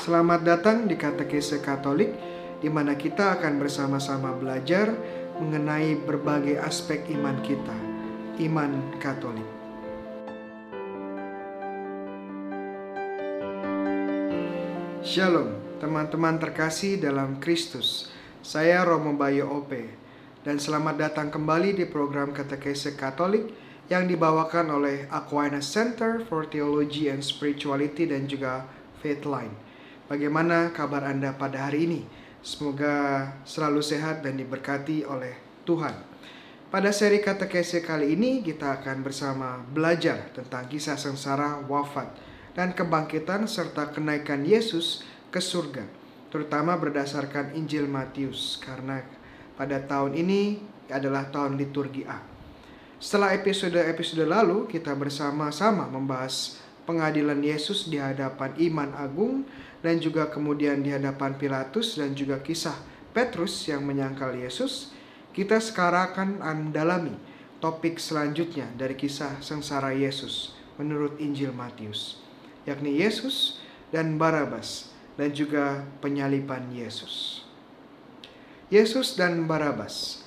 Selamat datang di Katekese Katolik, di mana kita akan bersama-sama belajar mengenai berbagai aspek iman kita, iman Katolik. Shalom, teman-teman terkasih dalam Kristus. Saya Romo Bayo Ope, dan selamat datang kembali di program Katekese Katolik yang dibawakan oleh Aquinas Center for Theology and Spirituality dan juga Faithline. Bagaimana kabar Anda pada hari ini? Semoga selalu sehat dan diberkati oleh Tuhan. Pada seri katekese kali ini kita akan bersama belajar tentang kisah sengsara wafat dan kebangkitan serta kenaikan Yesus ke surga, terutama berdasarkan Injil Matius karena pada tahun ini adalah tahun liturgi A. Setelah episode-episode lalu kita bersama-sama membahas pengadilan Yesus di hadapan Iman Agung dan juga kemudian di hadapan Pilatus dan juga kisah Petrus yang menyangkal Yesus, kita sekarang akan mendalami topik selanjutnya dari kisah sengsara Yesus menurut Injil Matius, yakni Yesus dan Barabas dan juga penyaliban Yesus. Yesus dan Barabas.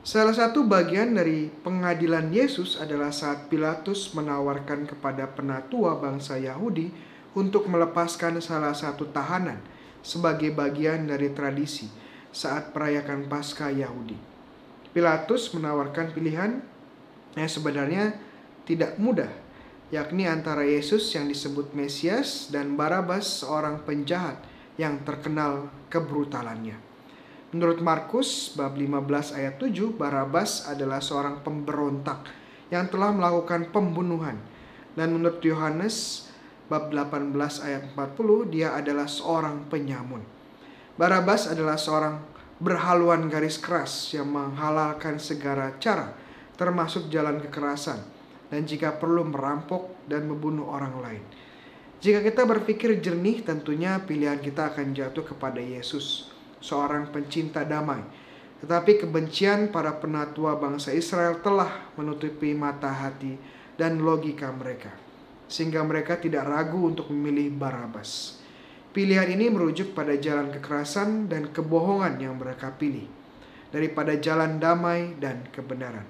Salah satu bagian dari pengadilan Yesus adalah saat Pilatus menawarkan kepada penatua bangsa Yahudi untuk melepaskan salah satu tahanan sebagai bagian dari tradisi saat perayakan Paskah Yahudi. Pilatus menawarkan pilihan yang sebenarnya tidak mudah, yakni antara Yesus yang disebut Mesias dan Barabas seorang penjahat yang terkenal kebrutalannya. Menurut Markus bab 15 ayat 7, Barabas adalah seorang pemberontak yang telah melakukan pembunuhan. Dan menurut Yohanes bab 18 ayat 40, dia adalah seorang penyamun. Barabas adalah seorang berhaluan garis keras yang menghalalkan segala cara, termasuk jalan kekerasan, dan jika perlu merampok dan membunuh orang lain. Jika kita berpikir jernih, tentunya pilihan kita akan jatuh kepada Yesus seorang pencinta damai. Tetapi kebencian para penatua bangsa Israel telah menutupi mata hati dan logika mereka, sehingga mereka tidak ragu untuk memilih Barabas. Pilihan ini merujuk pada jalan kekerasan dan kebohongan yang mereka pilih, daripada jalan damai dan kebenaran.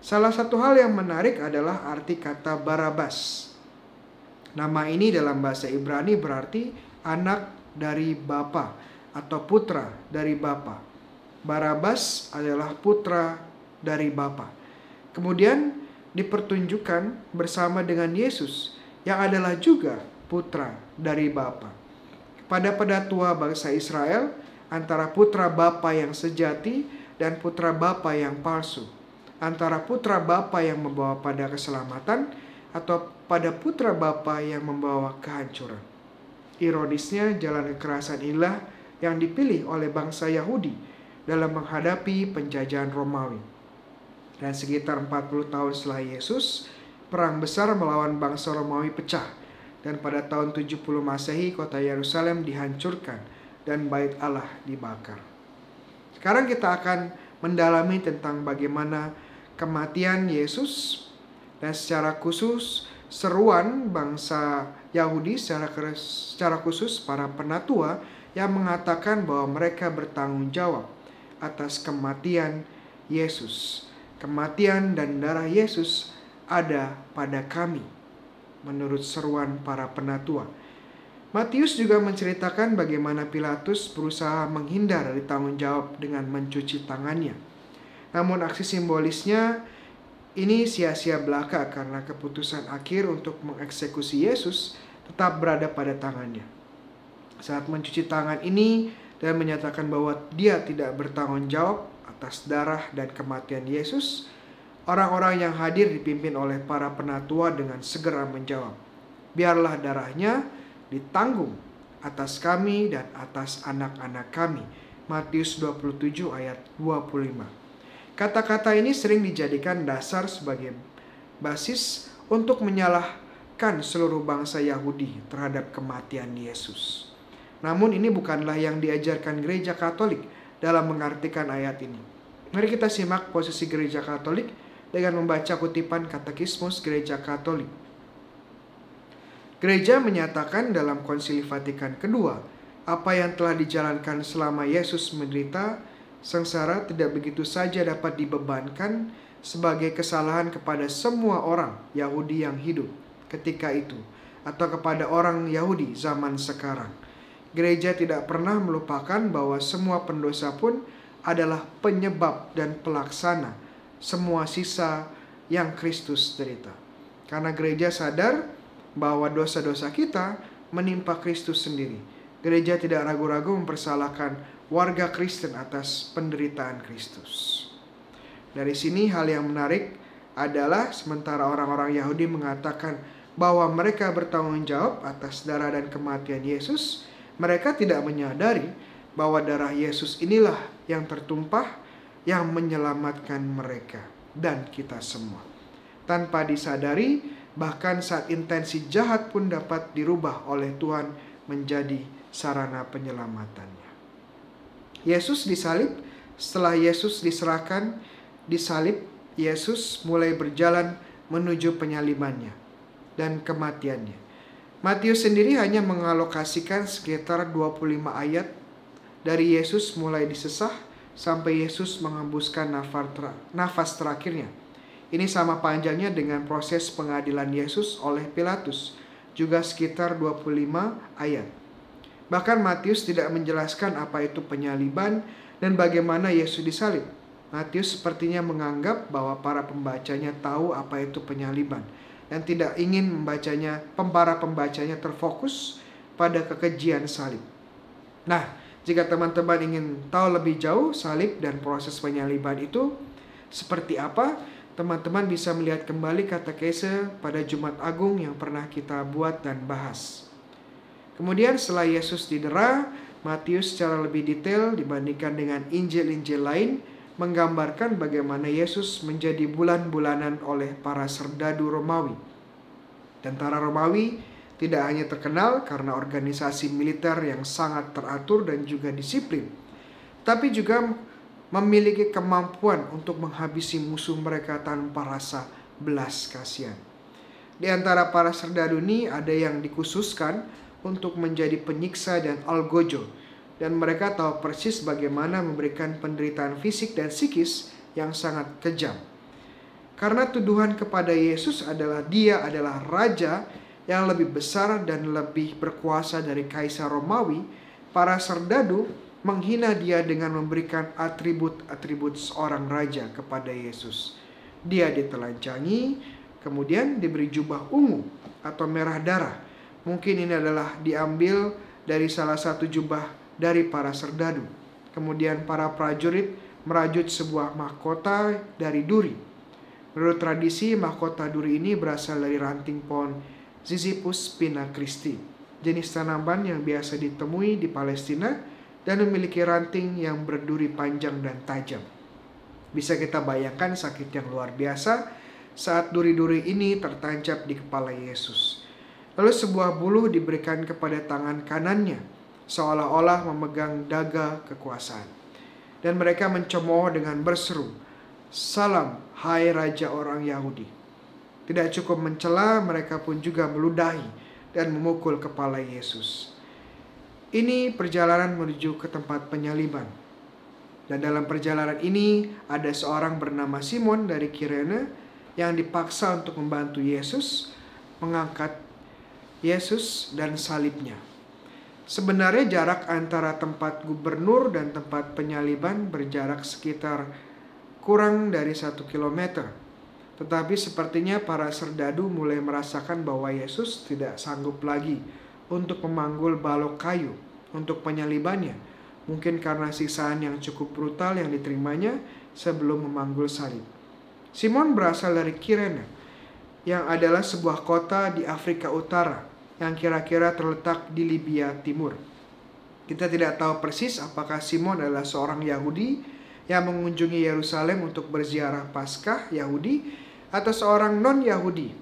Salah satu hal yang menarik adalah arti kata Barabas. Nama ini dalam bahasa Ibrani berarti anak dari Bapa atau putra dari Bapa. Barabas adalah putra dari Bapa. Kemudian dipertunjukkan bersama dengan Yesus yang adalah juga putra dari Bapa. Pada pedatua bangsa Israel antara putra Bapa yang sejati dan putra Bapa yang palsu. Antara putra Bapa yang membawa pada keselamatan atau pada putra Bapa yang membawa kehancuran. Ironisnya jalan kekerasan inilah yang dipilih oleh bangsa Yahudi dalam menghadapi penjajahan Romawi. Dan sekitar 40 tahun setelah Yesus, perang besar melawan bangsa Romawi pecah dan pada tahun 70 Masehi kota Yerusalem dihancurkan dan bait Allah dibakar. Sekarang kita akan mendalami tentang bagaimana kematian Yesus dan secara khusus seruan bangsa Yahudi secara secara khusus para penatua yang mengatakan bahwa mereka bertanggung jawab atas kematian Yesus. Kematian dan darah Yesus ada pada kami, menurut seruan para penatua. Matius juga menceritakan bagaimana Pilatus berusaha menghindar dari tanggung jawab dengan mencuci tangannya. Namun aksi simbolisnya ini sia-sia belaka karena keputusan akhir untuk mengeksekusi Yesus tetap berada pada tangannya. Saat mencuci tangan ini dan menyatakan bahwa dia tidak bertanggung jawab atas darah dan kematian Yesus, orang-orang yang hadir dipimpin oleh para penatua dengan segera menjawab, "Biarlah darahnya ditanggung atas kami dan atas anak-anak kami." Matius 27 ayat 25. Kata-kata ini sering dijadikan dasar sebagai basis untuk menyalahkan seluruh bangsa Yahudi terhadap kematian Yesus. Namun ini bukanlah yang diajarkan gereja Katolik dalam mengartikan ayat ini. Mari kita simak posisi gereja Katolik dengan membaca kutipan Katekismus Gereja Katolik. Gereja menyatakan dalam Konsili Vatikan kedua, apa yang telah dijalankan selama Yesus menderita, sengsara tidak begitu saja dapat dibebankan sebagai kesalahan kepada semua orang Yahudi yang hidup ketika itu atau kepada orang Yahudi zaman sekarang. Gereja tidak pernah melupakan bahwa semua pendosa pun adalah penyebab dan pelaksana semua sisa yang Kristus derita. Karena gereja sadar bahwa dosa-dosa kita menimpa Kristus sendiri. Gereja tidak ragu-ragu mempersalahkan warga Kristen atas penderitaan Kristus. Dari sini hal yang menarik adalah sementara orang-orang Yahudi mengatakan bahwa mereka bertanggung jawab atas darah dan kematian Yesus, mereka tidak menyadari bahwa darah Yesus inilah yang tertumpah yang menyelamatkan mereka dan kita semua. Tanpa disadari, bahkan saat intensi jahat pun dapat dirubah oleh Tuhan menjadi sarana penyelamatannya. Yesus disalib, setelah Yesus diserahkan, disalib, Yesus mulai berjalan menuju penyalibannya dan kematiannya. Matius sendiri hanya mengalokasikan sekitar 25 ayat dari Yesus mulai disesah sampai Yesus mengembuskan nafas terakhirnya. Ini sama panjangnya dengan proses pengadilan Yesus oleh Pilatus, juga sekitar 25 ayat. Bahkan Matius tidak menjelaskan apa itu penyaliban dan bagaimana Yesus disalib. Matius sepertinya menganggap bahwa para pembacanya tahu apa itu penyaliban dan tidak ingin membacanya, para pembacanya terfokus pada kekejian salib. Nah, jika teman-teman ingin tahu lebih jauh salib dan proses penyaliban itu seperti apa, teman-teman bisa melihat kembali kata kese pada Jumat Agung yang pernah kita buat dan bahas. Kemudian setelah Yesus didera, Matius secara lebih detail dibandingkan dengan Injil-Injil lain menggambarkan bagaimana Yesus menjadi bulan-bulanan oleh para serdadu Romawi. Tentara Romawi tidak hanya terkenal karena organisasi militer yang sangat teratur dan juga disiplin, tapi juga memiliki kemampuan untuk menghabisi musuh mereka tanpa rasa belas kasihan. Di antara para serdadu ini ada yang dikhususkan untuk menjadi penyiksa dan algojo, dan mereka tahu persis bagaimana memberikan penderitaan fisik dan psikis yang sangat kejam. Karena tuduhan kepada Yesus adalah dia adalah raja yang lebih besar dan lebih berkuasa dari kaisar Romawi, para serdadu menghina dia dengan memberikan atribut-atribut seorang raja kepada Yesus. Dia ditelanjangi, kemudian diberi jubah ungu atau merah darah. Mungkin ini adalah diambil dari salah satu jubah dari para serdadu. Kemudian para prajurit merajut sebuah mahkota dari duri. Menurut tradisi, mahkota duri ini berasal dari ranting pohon Ziziphus spina Christi, jenis tanaman yang biasa ditemui di Palestina dan memiliki ranting yang berduri panjang dan tajam. Bisa kita bayangkan sakit yang luar biasa saat duri-duri ini tertancap di kepala Yesus. Lalu sebuah buluh diberikan kepada tangan kanannya, seolah-olah memegang daga kekuasaan. Dan mereka mencemooh dengan berseru, Salam, hai Raja orang Yahudi. Tidak cukup mencela, mereka pun juga meludahi dan memukul kepala Yesus. Ini perjalanan menuju ke tempat penyaliban. Dan dalam perjalanan ini ada seorang bernama Simon dari Kirene yang dipaksa untuk membantu Yesus mengangkat Yesus dan salibnya. Sebenarnya jarak antara tempat gubernur dan tempat penyaliban berjarak sekitar kurang dari satu kilometer. Tetapi sepertinya para serdadu mulai merasakan bahwa Yesus tidak sanggup lagi untuk memanggul balok kayu untuk penyalibannya. Mungkin karena siksaan yang cukup brutal yang diterimanya sebelum memanggul salib. Simon berasal dari Kirene, yang adalah sebuah kota di Afrika Utara yang kira-kira terletak di Libya Timur. Kita tidak tahu persis apakah Simon adalah seorang Yahudi yang mengunjungi Yerusalem untuk berziarah Paskah Yahudi atau seorang non-Yahudi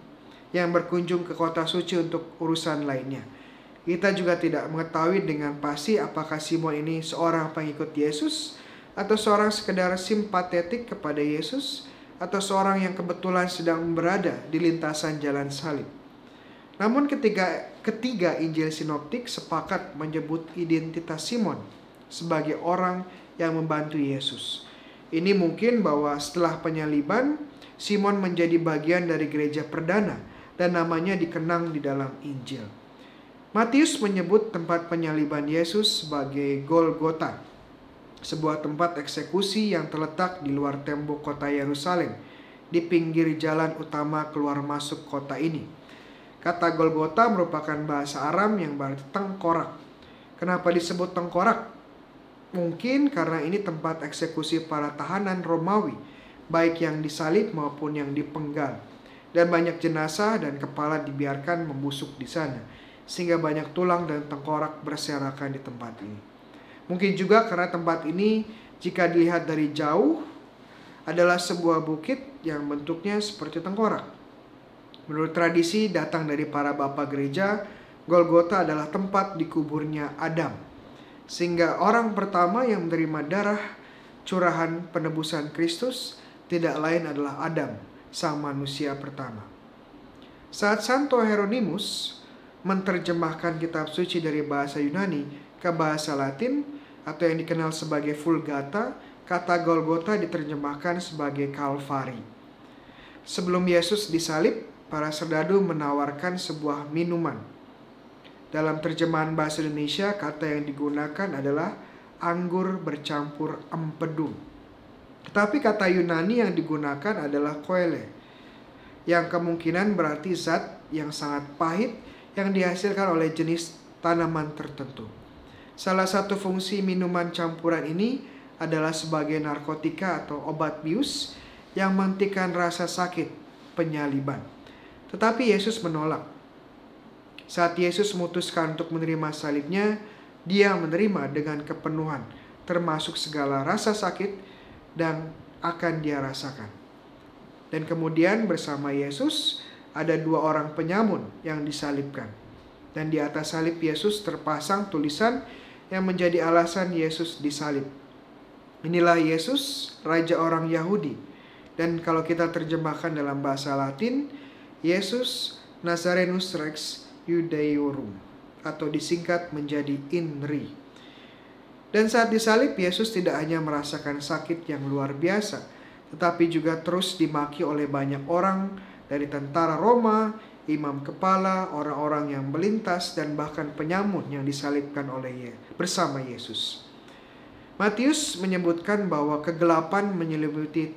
yang berkunjung ke kota suci untuk urusan lainnya. Kita juga tidak mengetahui dengan pasti apakah Simon ini seorang pengikut Yesus atau seorang sekedar simpatetik kepada Yesus atau seorang yang kebetulan sedang berada di lintasan jalan salib. Namun ketiga, ketiga Injil sinoptik sepakat menyebut identitas Simon sebagai orang yang membantu Yesus. Ini mungkin bahwa setelah penyaliban, Simon menjadi bagian dari gereja perdana dan namanya dikenang di dalam Injil. Matius menyebut tempat penyaliban Yesus sebagai Golgota, sebuah tempat eksekusi yang terletak di luar tembok kota Yerusalem, di pinggir jalan utama keluar masuk kota ini. Kata Golgota merupakan bahasa Aram yang berarti tengkorak. Kenapa disebut tengkorak? Mungkin karena ini tempat eksekusi para tahanan Romawi, baik yang disalib maupun yang dipenggal. Dan banyak jenazah dan kepala dibiarkan membusuk di sana sehingga banyak tulang dan tengkorak berserakan di tempat ini. Mungkin juga karena tempat ini jika dilihat dari jauh adalah sebuah bukit yang bentuknya seperti tengkorak. Menurut tradisi datang dari para bapak gereja, Golgota adalah tempat dikuburnya Adam. Sehingga orang pertama yang menerima darah curahan penebusan Kristus tidak lain adalah Adam, sang manusia pertama. Saat Santo Hieronymus menerjemahkan kitab suci dari bahasa Yunani ke bahasa Latin atau yang dikenal sebagai Vulgata, kata Golgota diterjemahkan sebagai Kalvari. Sebelum Yesus disalib, para serdadu menawarkan sebuah minuman. Dalam terjemahan bahasa Indonesia, kata yang digunakan adalah anggur bercampur empedu. Tetapi kata Yunani yang digunakan adalah koele, yang kemungkinan berarti zat yang sangat pahit yang dihasilkan oleh jenis tanaman tertentu. Salah satu fungsi minuman campuran ini adalah sebagai narkotika atau obat bius yang menghentikan rasa sakit penyaliban. Tetapi Yesus menolak. Saat Yesus memutuskan untuk menerima salibnya, dia menerima dengan kepenuhan, termasuk segala rasa sakit dan akan dia rasakan. Dan kemudian bersama Yesus, ada dua orang penyamun yang disalibkan. Dan di atas salib Yesus terpasang tulisan yang menjadi alasan Yesus disalib. Inilah Yesus, Raja orang Yahudi. Dan kalau kita terjemahkan dalam bahasa Latin, Yesus Nazarenus Rex Judaeorum atau disingkat menjadi INRI. Dan saat disalib, Yesus tidak hanya merasakan sakit yang luar biasa, tetapi juga terus dimaki oleh banyak orang dari tentara Roma, imam kepala, orang-orang yang melintas, dan bahkan penyamun yang disalibkan oleh Ye, bersama Yesus. Matius menyebutkan bahwa kegelapan menyelimuti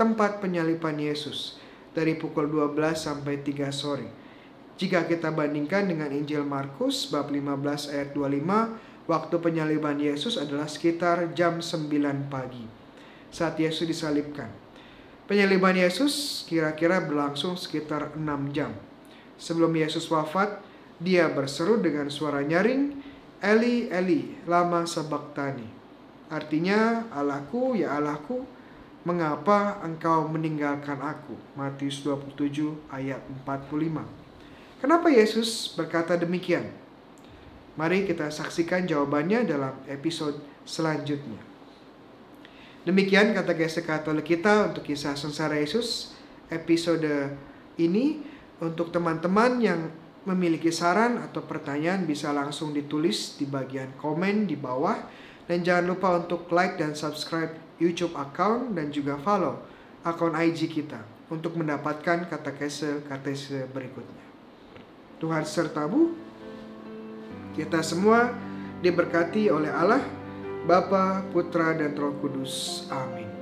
tempat penyaliban Yesus dari pukul 12 sampai 3 sore. Jika kita bandingkan dengan Injil Markus bab 15 ayat 25, waktu penyaliban Yesus adalah sekitar jam 9 pagi saat Yesus disalibkan. Penyaliban Yesus kira-kira berlangsung sekitar 6 jam. Sebelum Yesus wafat, dia berseru dengan suara nyaring, Eli, Eli, lama sabaktani. Artinya, Allahku, ya Allahku, mengapa engkau meninggalkan aku? Matius 27 ayat 45. Kenapa Yesus berkata demikian? Mari kita saksikan jawabannya dalam episode selanjutnya. Demikian kata gesek Katolik kita untuk kisah sengsara Yesus episode ini untuk teman-teman yang memiliki saran atau pertanyaan bisa langsung ditulis di bagian komen di bawah dan jangan lupa untuk like dan subscribe YouTube account dan juga follow akun IG kita untuk mendapatkan kata kese katese berikutnya. Tuhan sertamu. Kita semua diberkati oleh Allah Bapa, Putra, dan Roh Kudus. Amin.